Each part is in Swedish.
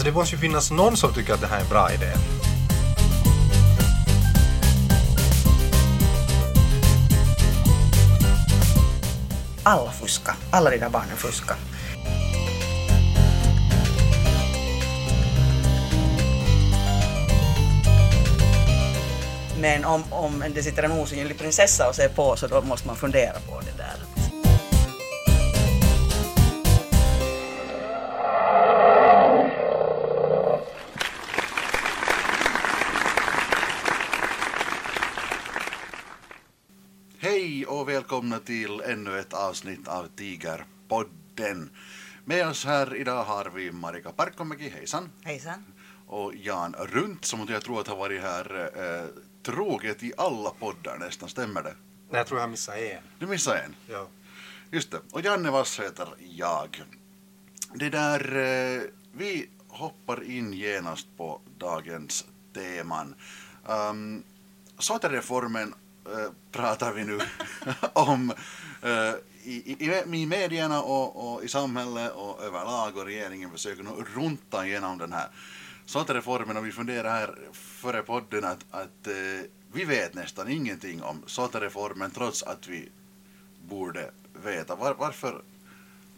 Alltså det måste ju finnas någon som tycker att det här är en bra idé. Alla fuskar. Alla de där barnen fuskar. Men om, om det sitter en osynlig prinsessa och ser på så då måste man fundera på det där. Välkomna till ännu ett avsnitt av Tigerpodden. Med oss här idag har vi Marika Parkkomäki, hejsan, Hejsan. och Jan Runt som jag tror att har varit här eh, troget i alla poddar nästan, stämmer det? Nej, jag tror jag missade en. Du missade en. Ja. Just det. Och Janne Vass heter jag. Det där, eh, vi hoppar in genast på dagens teman. Um, Sote-reformen Eh, pratar vi nu om eh, i, i, i medierna och, och i samhället och överlag och regeringen försöker nu runta igenom den här SOT-reformen och vi funderar här före podden att, att eh, vi vet nästan ingenting om SOT-reformen trots att vi borde veta. Var, varför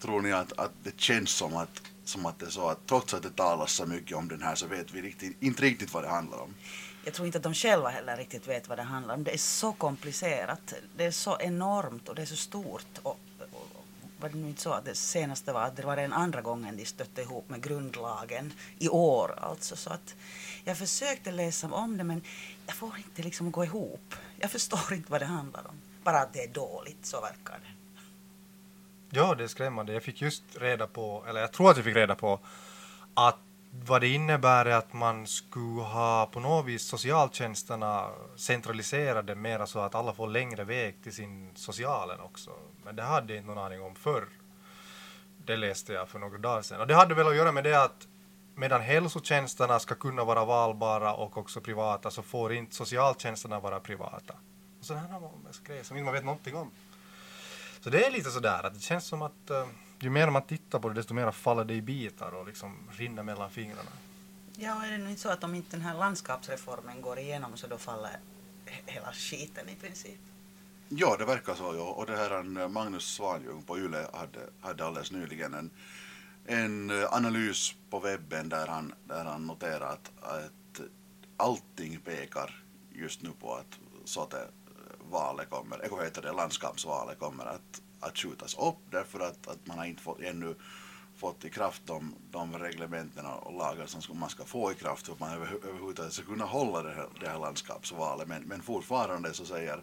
tror ni att, att det känns som att, som att det är så att trots att det talas så mycket om den här så vet vi riktigt, inte riktigt vad det handlar om? Jag tror inte att de själva heller riktigt vet vad det handlar om. Det är så komplicerat, det är så enormt och det är så stort. Och, och, var det nu inte så att det senaste var att det var den andra gången de stötte ihop med grundlagen i år alltså. Så att jag försökte läsa om det men jag får inte liksom gå ihop. Jag förstår inte vad det handlar om. Bara att det är dåligt, så verkar det. ja, det är skrämmande. Jag fick just reda på, eller jag tror att jag fick reda på, att vad det innebär är att man skulle ha på något vis socialtjänsterna centraliserade mera så att alla får längre väg till sin socialen också. Men det hade jag inte någon aning om förr. Det läste jag för några dagar sedan. Och det hade väl att göra med det att medan hälsotjänsterna ska kunna vara valbara och också privata så får inte socialtjänsterna vara privata. Och sådana här grejer som inte man vet någonting om. Så det är lite sådär att det känns som att eh, ju mer man tittar på det desto mer faller det i bitar och liksom rinner mellan fingrarna. Ja, är det nu inte så att om inte den här landskapsreformen går igenom så då faller he- hela skiten i princip? Ja, det verkar så. Ja. Och det här eh, Magnus Svanljung på Yle hade, hade alldeles nyligen en, en eh, analys på webben där han, där han noterar att, att allting pekar just nu på att sote-valet kommer, eller vad heter det, landskapsvalet kommer att, att skjutas upp därför att, att man har inte fått, ännu fått i kraft de, de reglementen och lagar som man ska få i kraft för att man över, överhuvudtaget ska kunna hålla det här, det här landskapsvalet. Men, men fortfarande så säger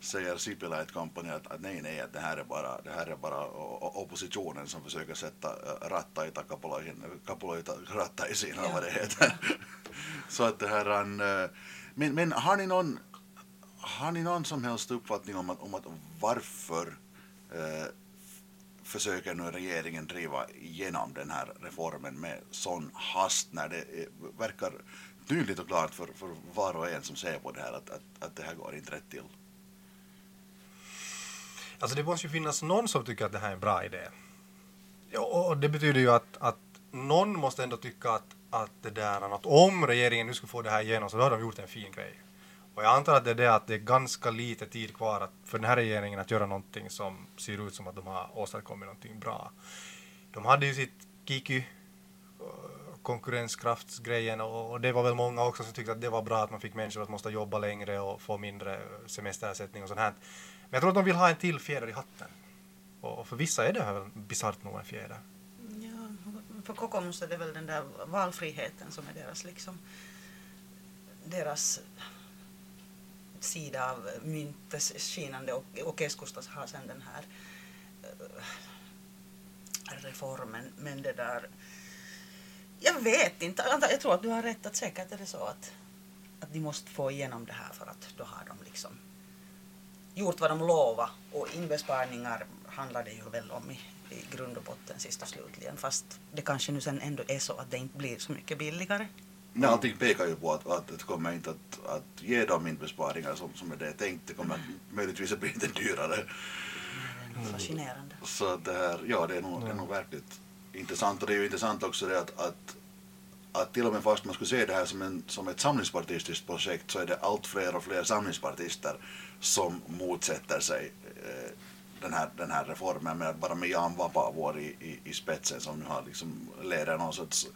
säger Sipilä ett company att, att nej, nej, att det här är bara, det här är bara oppositionen som försöker sätta rattaita kapuloihin, kapuloita rattaisiin, eller vad det heter. Så att det här är äh, men, men har ni någon, har ni någon som helst uppfattning om att, om att varför eh, försöker nu regeringen driva igenom den här reformen med sån hast när det är, verkar tydligt och klart för, för var och en som ser på det här att, att, att det här går inte rätt till. Alltså det måste ju finnas någon som tycker att det här är en bra idé. Och det betyder ju att, att någon måste ändå tycka att, att det där, att om regeringen nu skulle få det här igenom så då har de gjort en fin grej. Och jag antar att det är det att det är ganska lite tid kvar att, för den här regeringen att göra någonting som ser ut som att de har åstadkommit någonting bra. De hade ju sitt Kiki eh, konkurrenskraftsgrejen och det var väl många också som tyckte att det var bra att man fick människor att måste jobba längre och få mindre semesterersättning och sånt här. Men jag tror att de vill ha en till fjäder i hatten. Och och för vissa är det här väl bisarrt nog en fjäder. Ja, för Kokomus är det väl den där valfriheten som är deras liksom deras sida av myntet skinande och, och Keskustas har sen den här eh, reformen. Men det där, jag vet inte, jag jag tror att du har rätt att säkert är det så att, att de måste få igenom det här för att då har de liksom gjort vad de lovade och inbesparingar handlar det ju väl om i, i grund och botten sist och slutligen fast det kanske nu sen ändå är så att det inte blir så mycket billigare. Men allting pekar ju på att, att det kommer inte att, att ge dem inbesparingar som, som är det tänkt. Det kommer möjligtvis att bli lite dyrare. Är fascinerande. Så det här, ja det är nog, det är nog verkligt intressant. Och det är ju intressant också det att, att, att till och med fast man skulle se det här som, en, som ett samlingspartistiskt projekt så är det allt fler och fler samlingspartister som motsätter sig eh, den, här, den här reformen med bara med Jan Vapaavuori i, i, i spetsen som nu har liksom leder någon sorts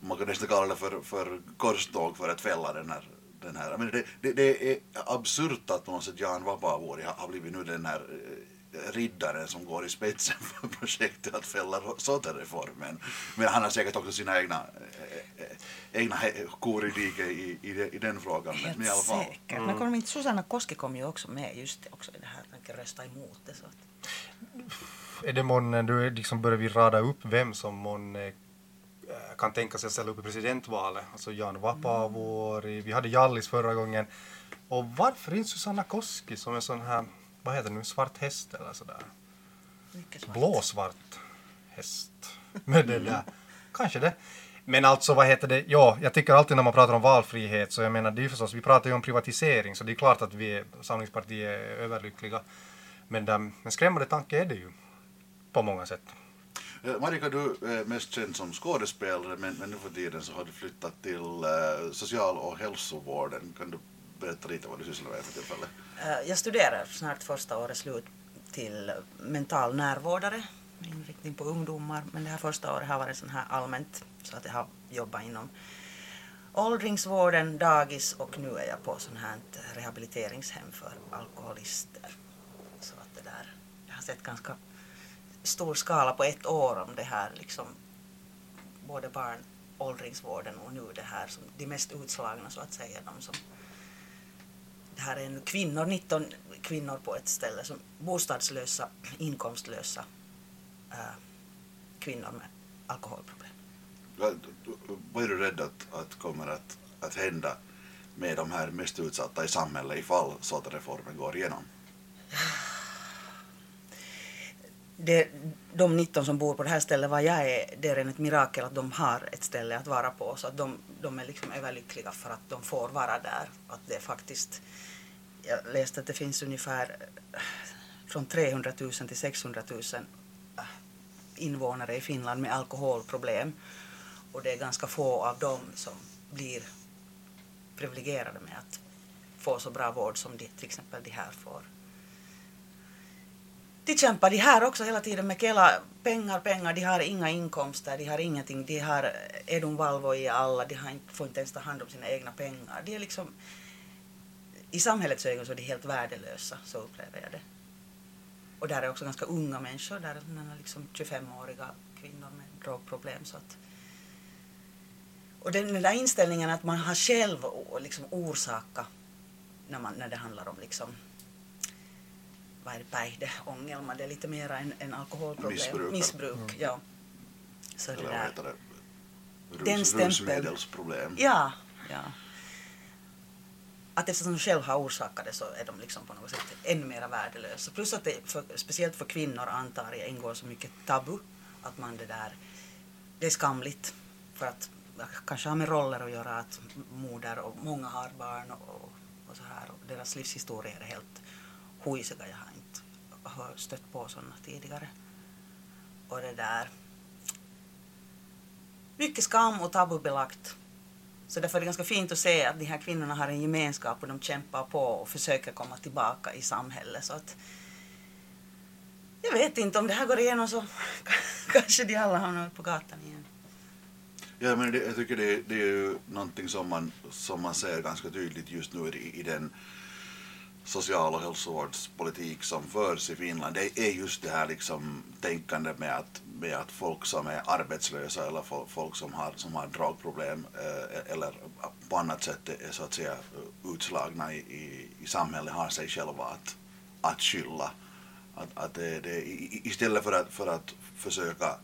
man kan nästan kalla det för, för korståg för att fälla den här den här. Men det, det, det är absurt att någon sätt Jan Vapaavuori har, har blivit nu den här eh, riddaren som går i spetsen för projektet att fälla Sote-reformen. Men han har säkert också sina egna, eh egna kor i diket i, i, i, den frågan. Helt men i alla fall. säkert. Mm. Men kom inte Susanna Koski kom ju också med just det, också i det här, tänker rösta emot det. Så att... Är det månne, du liksom börjar vi rada upp vem som månne kan tänka sig att ställa upp i presidentvalet. Alltså Jan Vapaavuori, vi hade Jallis förra gången. Och varför inte Susanna Koski som en sån här, vad heter det nu, svart häst eller sådär? Blåsvart häst. Med det där. Kanske det. Men alltså vad heter det, ja, jag tycker alltid när man pratar om valfrihet så jag menar det är ju förstås, vi pratar ju om privatisering så det är klart att vi Samlingspartiet är överlyckliga. Men, men skrämmande tanke är det ju på många sätt. Eh, Marika, du är mest känd som skådespelare men, men nu för tiden så har du flyttat till uh, social och hälsovården. Kan du berätta lite vad du sysslar med för tillfället? Uh, jag studerar snart första året slut till mental närvårdare med inriktning på ungdomar men det här första året har varit sån här allmänt så att jag har jobbat inom åldringsvården, dagis och nu är jag på sån här rehabiliteringshem för alkoholister. Så att det där, jag har sett ganska stor skala på ett år om det här liksom både barn, åldringsvården och nu det här som de mest utslagna så att säga, de som det här är nu kvinnor, 19 kvinnor på ett ställe som bostadslösa, inkomstlösa äh, kvinnor med alkoholproblem. Vad är du rädd att, att kommer att, att hända med de här mest utsatta i samhället ifall SOTA-reformen går igenom? det, de 19 som bor på det här stället var jag är, det är ett mirakel att de har ett ställe att vara på. Så att de, de är liksom överlyckliga för att de får vara där. Att det faktiskt, jag läste att det finns ungefär eh, från 300 000 till 600 000 eh, invånare i Finland med alkoholproblem. Och det är ganska få av dem som blir privilegierade med att få så bra vård som de, till exempel de här får de kämpar de här också hela tiden med Kela, pengar, pengar, de har inga inkomster, de har ingenting, de har eh, Edun, Valvo i alla, de har får inte ens ta hand om sina egna pengar. De är liksom, i samhällets ögon så är de helt värdelösa, så upplever jag det. Och där är också ganska unga människor, där är liksom 25-åriga kvinnor med drogproblem. Så att, och den, den där inställningen att man har själv liksom orsakat när, man, när det handlar om liksom vad är det, päihdeångelma, det är lite mer än, än alkoholproblem. Missbruk. Missbruk, mm. ja. Så Eller det vad där. heter det? Rus, Den. Rusmedelsproblem. Ja, ja. Att eftersom de själv har orsakat det så är de liksom på något sätt ännu mer värdelösa. Plus att det, för, speciellt för kvinnor antar jag ingår så mycket tabu att man det där, det är skamligt för att kanske har med roller att göra att moder och många har barn och, och så här och deras livshistorier är helt huisiga. Jag har har stött på sådana tidigare. Och det där. Mycket skam och tabubelagt. Så därför är det ganska fint att se att de här kvinnorna har en gemenskap och de kämpar på och försöker komma tillbaka i samhället. Så att, jag vet inte, om det här går igenom så kanske de alla hamnar på gatan igen. Ja, men det, jag tycker det, det är ju någonting som man, som man ser ganska tydligt just nu i, i den social och hälsovårdspolitik som förs i Finland det är just det här liksom tänkandet med att, med att folk som är arbetslösa eller folk som har, som har dragproblem eh, eller på annat sätt är så att säga utslagna i, i, i samhället har sig själva att, att skylla. Att, att det, det, istället för att, för att försöka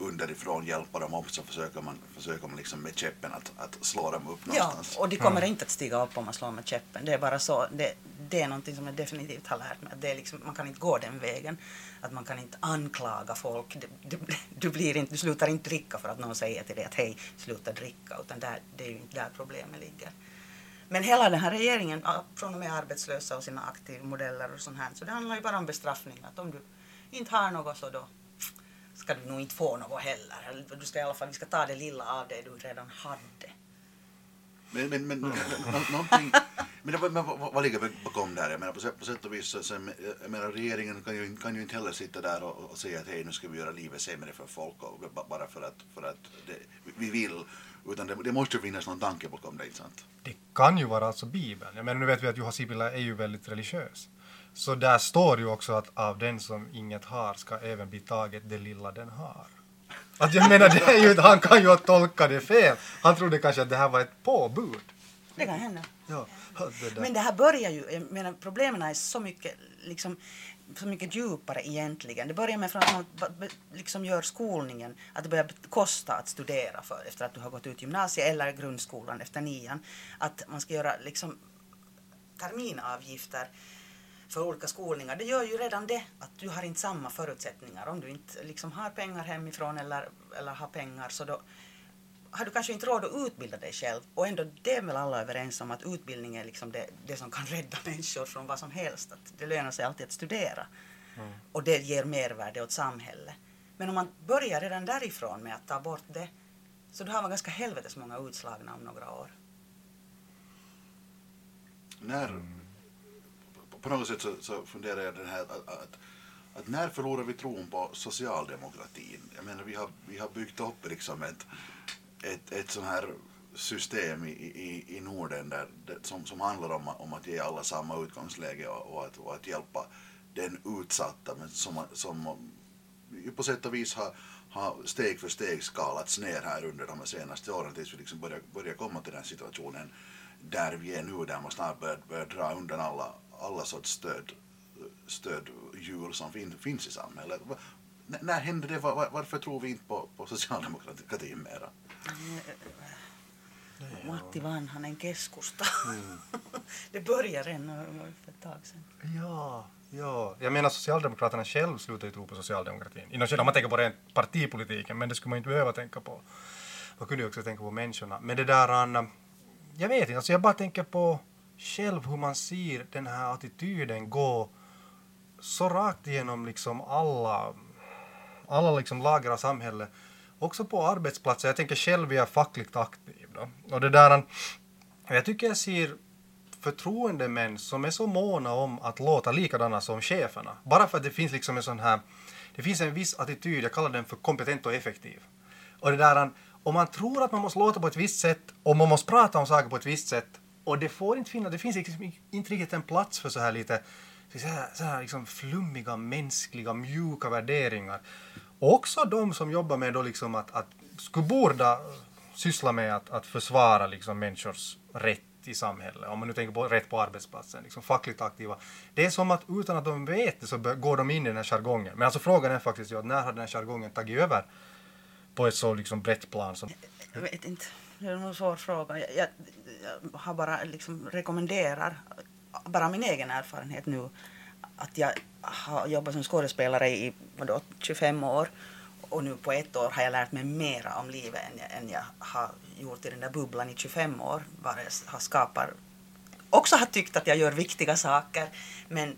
underifrån hjälpa dem upp så försöker man, försöker man liksom med käppen att, att slå dem upp någonstans. Ja, och de kommer mm. inte att stiga upp om man slår med käppen. Det är bara så. Det, det är någonting som jag definitivt har lärt mig. Det är liksom, man kan inte gå den vägen. Att man kan inte anklaga folk. Du, du, du, blir inte, du slutar inte dricka för att någon säger till dig att hej, sluta dricka. Utan där, det är ju inte där problemet ligger. Men hela den här regeringen, från och med arbetslösa och sina aktivmodeller och sånt här, så det handlar ju bara om bestraffning. Att om du inte har något så då ska du nog inte få något heller. Eller Du ska i alla fall, vi ska ta det lilla av det du redan hade. Men, men, men, nå- någonting, men, men vad, vad ligger bakom där? Jag menar, på, sätt- på sätt och vis, så, så, jag menar, regeringen kan ju, kan ju inte heller sitta där och, och säga att hej, nu ska vi göra livet sämre för folk och, ba- bara för att, för att det, vi vill. Utan det, det måste ju finnas någon tanke bakom det, inte sant? Det kan ju vara alltså Bibeln. Jag menar, nu vet vi att Juha Sipilä är ju väldigt religiös. Så där står ju också att av den som inget har ska även bli taget det lilla den har. Att jag menar, det är ju, han kan ju ha tolkat det fel. Han trodde kanske att det här var ett påbud. Det kan hända. Ja, det. Men det här börjar ju, jag menar, problemen är så mycket, liksom, så mycket djupare egentligen. Det börjar med från att man liksom gör skolningen, att det börjar kosta att studera för, efter att du har gått ut gymnasiet eller grundskolan efter nian. Att man ska göra liksom terminavgifter för olika skolningar. Det gör ju redan det att du har inte samma förutsättningar. Om du inte liksom har pengar hemifrån eller, eller har pengar så då har du kanske inte råd att utbilda dig själv. Och ändå det är väl alla överens om att utbildning är liksom det, det som kan rädda människor från vad som helst. Att det lönar sig alltid att studera. Och det ger mervärde åt samhället. Men om man börjar redan därifrån med att ta bort det så då har man ganska helvetes många utslagna om några år. När, på, något sätt så, så funderar jag den här att, att, att när förlorar vi tron på socialdemokratin? Jag menar vi har, vi har byggt upp liksom ett, ett, ett sånt här system i, i, i Norden där, som, som handlar om, om att ge alla samma utgångsläge och, och, att, och att hjälpa den utsatta men som, som ju på sätt och vis har, har steg för steg skalats ner här under de senaste åren tills vi liksom börjar, börjar komma till den situationen där vi är nu, där man snart börjar, börjar dra undan alla, alla sorts stöd, stödhjul som fin, finns i samhället. Va- n- När hände det? Var, var- varför tror vi inte på, på socialdemokratin mera? Matti Vanhanen keskusta. det börjar redan för ett tag sedan. Ja, ja. Jag menar Socialdemokraterna själv slutar ju tro på socialdemokratin. Inom om man tänker på rent partipolitiken, men det skulle man inte behöva tänka på. Man kunde ju också tänka på människorna. Men det där, Anna, jag vet inte, alltså jag bara tänker på själv hur man ser den här attityden gå så rakt igenom liksom alla, alla liksom lager av samhället. Också på arbetsplatser. Jag tänker själv jag är fackligt aktiv. Då. Och det där, jag tycker jag ser förtroendemän som är så måna om att låta likadana som cheferna. Bara för att det finns liksom en sån här, det finns en viss attityd, jag kallar den för kompetent och effektiv. Och det där, om man tror att man måste låta på ett visst sätt och man måste prata om saker på ett visst sätt och det får inte finnas, det finns liksom inte riktigt en plats för så här lite så här, så här liksom flummiga, mänskliga, mjuka värderingar. Och också de som jobbar med då liksom att, att skulle borde syssla med att, att försvara liksom människors rätt i samhället, om man nu tänker på rätt på arbetsplatsen, liksom fackligt aktiva. Det är som att utan att de vet det så går de in i den här jargongen. Men alltså frågan är faktiskt ju att när har den här jargongen tagit över på ett så liksom brett plan som... Jag vet inte. Det är en svår fråga. Jag, jag, jag har bara liksom rekommenderar, bara min egen erfarenhet nu, att jag har jobbat som skådespelare i vadå, 25 år och nu på ett år har jag lärt mig mera om livet än jag, än jag har gjort i den där bubblan i 25 år. Bara jag har skapat, också har tyckt att jag gör viktiga saker men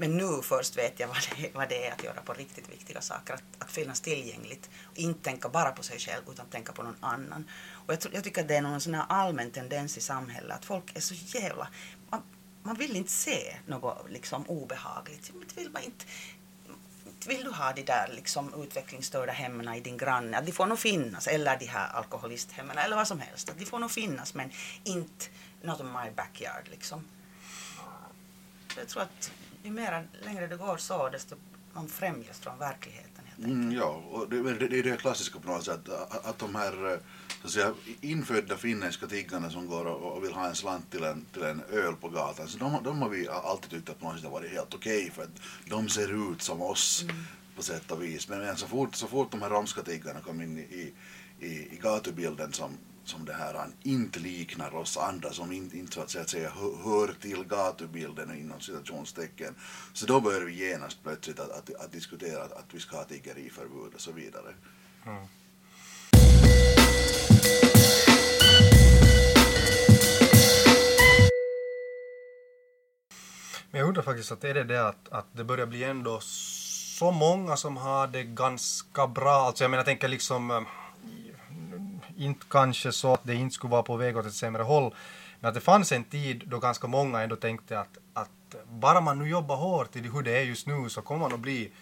men nu först vet jag vad det, vad det är att göra på riktigt viktiga saker, att, att finnas tillgängligt. Inte tänka bara på sig själv utan tänka på någon annan. Och jag, tror- jag tycker att det är någon sån här allmän tendens i samhället att folk är så jävla... Man, man vill inte se något liksom obehagligt. Det vill man inte, vill du ha de där liksom utvecklingsstörda hemmen i din granne? Att de får nog finnas, eller de här alkoholisthemmen eller vad som helst. Att de får nog finnas men inte not in my backyard liksom. Så jag tror att ju mer längre det går så, desto man främjas från verkligheten. Mm, ja, och det, det, det är det klassiska på något sätt, att, att de här eh, så att säga, infödda finländska tiggarna som går och, och vill ha en slant till en, till en öl på gatan, så de, de har vi alltid tyckt att på något sätt varit helt okej för att de ser ut som oss på sätt och vis. Men, men så, fort, så fort de här romska tiggarna kom in i, i, i gatubilden som, som det här han inte liknar oss andra som inte, inte så att säga, att säga hör, hör till gatubilden inom citationstecken. Så då börjar vi genast plötsligt att, att, att diskutera att, att vi ska ha tiggeriförbud och så vidare. Mm. Men jag undrar faktiskt att är det det att, att det börjar bli ändå så många som har det ganska bra. Alltså jag menar, jag tänker liksom eh, inte kanske så att det inte skulle vara på väg åt ett sämre håll, men att det fanns en tid då ganska många ändå tänkte att, att bara man nu jobbar hårt i hur det är just nu så kommer man att bli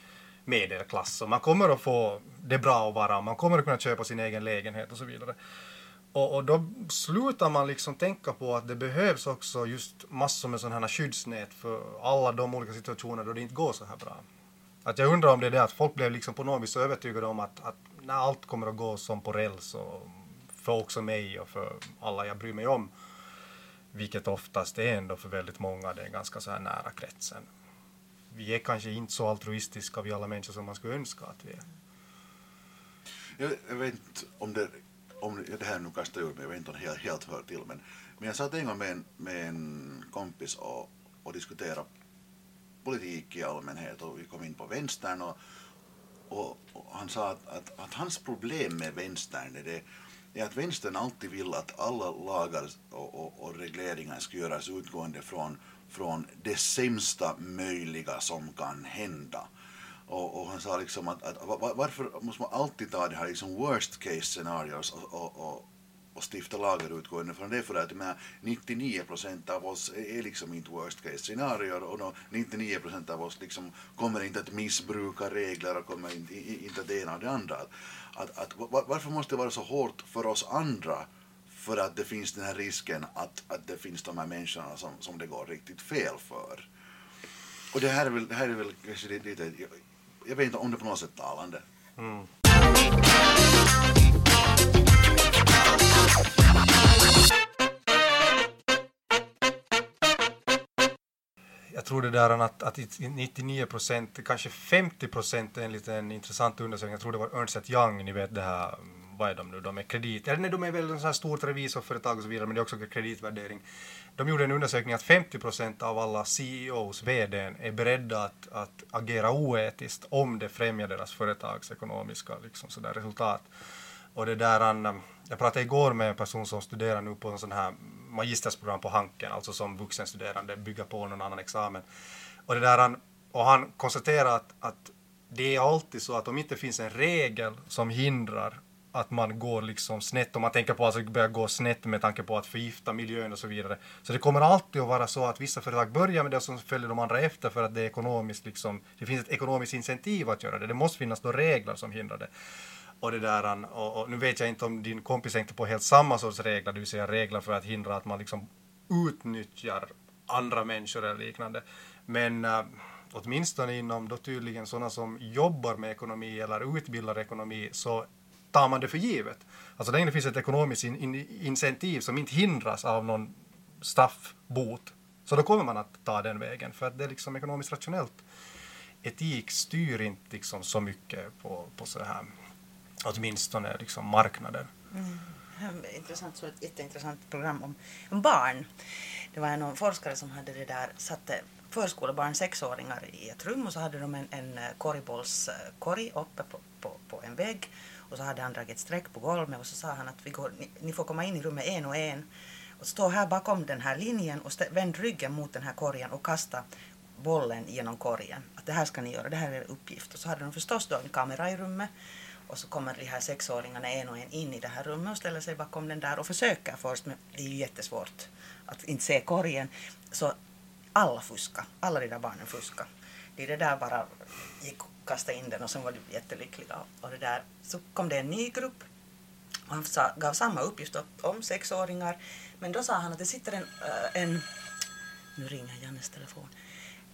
medelklass och man kommer att få det bra att vara, man kommer att kunna köpa sin egen lägenhet och så vidare. Och, och då slutar man liksom tänka på att det behövs också just massor med sådana här skyddsnät för alla de olika situationer då det inte går så här bra. Att jag undrar om det är det att folk blev liksom på något vis övertygade om att, att när allt kommer att gå som på räls och för också mig och för alla jag bryr mig om. Vilket oftast är ändå för väldigt många, det är ganska så här nära kretsen. Vi är kanske inte så altruistiska vi alla människor som man skulle önska att vi är. Jag, jag vet inte om det, om det här nu kastar ur mig, jag vet inte om det helt, helt hör till, men, men jag satt en gång med en, med en kompis och, och diskuterade politik i allmänhet och vi kom in på vänstern och, och, och han sa att, att, att, hans problem med vänstern är, det, är att vänstern alltid vill att alla lagar och, och, och regleringar ska göras utgående från, från det sämsta möjliga som kan hända. Och, och han sa liksom att, att varför måste man alltid ta det här liksom worst case scenarios och, och, och, och stifta lagar utgående från det för att jag menar, 99 procent av oss är liksom inte worst case scenarier och 99 procent av oss liksom kommer inte att missbruka regler och kommer inte, inte det ena och det andra. Att, att, varför måste det vara så hårt för oss andra för att det finns den här risken att, att det finns de här människorna som, som det går riktigt fel för. Och det här är väl, det här är väl kanske lite, jag vet inte om det på något sätt talande. Mm. Jag tror det där att, att 99 procent, kanske 50 procent enligt en intressant undersökning, jag tror det var Ernst Young, ni vet det här, mm, vad är de nu, de är kredit, eller nej, de är väl en sån här stort revisorföretag och så vidare, men det är också kreditvärdering. De gjorde en undersökning att 50 procent av alla CEOs, VD, är beredda att, att agera oetiskt om det främjar deras företags ekonomiska liksom, sådär, resultat. Och det där, jag pratade igår med en person som studerar nu på en sån här magistersprogram på Hanken, alltså som vuxenstuderande, bygga på någon annan examen. Och, det där, han, och han konstaterar att, att det är alltid så att om inte finns en regel som hindrar att man går liksom snett, om man tänker på att alltså börja gå snett med tanke på att förgifta miljön och så vidare. Så det kommer alltid att vara så att vissa företag börjar med det och så följer de andra efter för att det är ekonomiskt liksom, det finns ett ekonomiskt incentiv att göra det. Det måste finnas då regler som hindrar det. Och, det där, och, och nu vet jag inte om din kompis tänkte på helt samma sorts regler, det vill säga regler för att hindra att man liksom utnyttjar andra människor eller liknande. Men äh, åtminstone inom då tydligen sådana som jobbar med ekonomi eller utbildar ekonomi så tar man det för givet. Alltså länge det finns ett ekonomiskt in, in, incentiv som inte hindras av någon straffbot så då kommer man att ta den vägen för att det är liksom ekonomiskt rationellt. Etik styr inte liksom så mycket på, på sådana här, åtminstone liksom marknaden. Mm. Intressant, så ett jätteintressant program om, om barn. Det var en forskare som hade det där, satte förskolebarn, sexåringar i ett rum och så hade de en, en eh, korgbollskorg eh, uppe på, på, på en vägg och så hade han dragit ett streck på golvet och så sa han att vi går, ni, ni får komma in i rummet en och en och stå här bakom den här linjen och vänd ryggen mot den här korgen och kasta bollen genom korgen. Att det här ska ni göra, det här är er uppgift. Och så hade de förstås då en kamera i rummet och så kommer de här sexåringarna en och en in i det här rummet och ställer sig bakom den där och försöker först, men det är ju jättesvårt att inte se korgen. Så alla fuska, alla de där barnen fuska. De det där bara gick kastade in den och sen var de jättelyckliga. Och det där. Så kom det en ny grupp och han gav samma uppgift om sexåringar. Men då sa han att det sitter en, eh, en nu ringer Jannes telefon.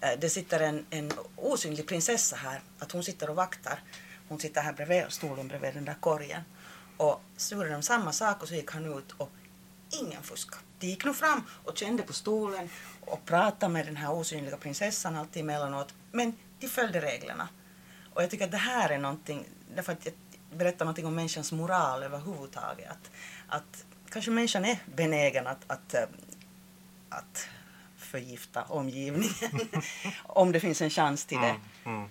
Eh, det sitter en, en osynlig prinsessa här, att hon sitter och vaktar. Hon sitter här bredvid stolen bredvid den där korgen. Och så gjorde de samma sak och så gick han ut och ingen fuska. De gick nog fram och kände på stolen och pratade med den här osynliga prinsessan alltid emellanåt. Men de följde reglerna. Och jag tycker att det här är någonting, därför att jag berättar någonting om människans moral överhuvudtaget. Att, att kanske människan är benägen att, att, eh, att förgifta omgivningen om det finns en chans till det. Mm, mm.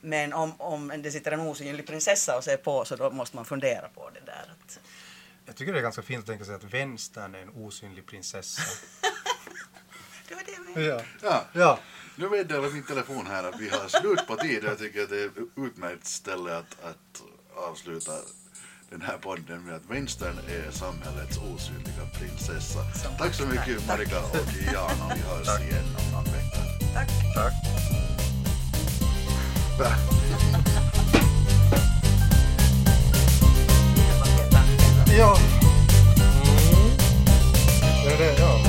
Men om, om det sitter en osynlig prinsessa och ser på så då måste man fundera på det där. Att... Jag tycker det är ganska fint att tänka sig att vänstern är en osynlig prinsessa. det var det jag menade. Ja. ja. ja. Nu meddelar min telefon här att vi har slut på tid. Jag tycker att det är ett utmärkt ställe att, att avsluta den här podden med att vänstern är samhällets osynliga prinsessa. Tack så mycket Marika och Jan och vi hörs igen om någon vecka. Tack. Tack uppe. Ja. Mm. Det är det, ja.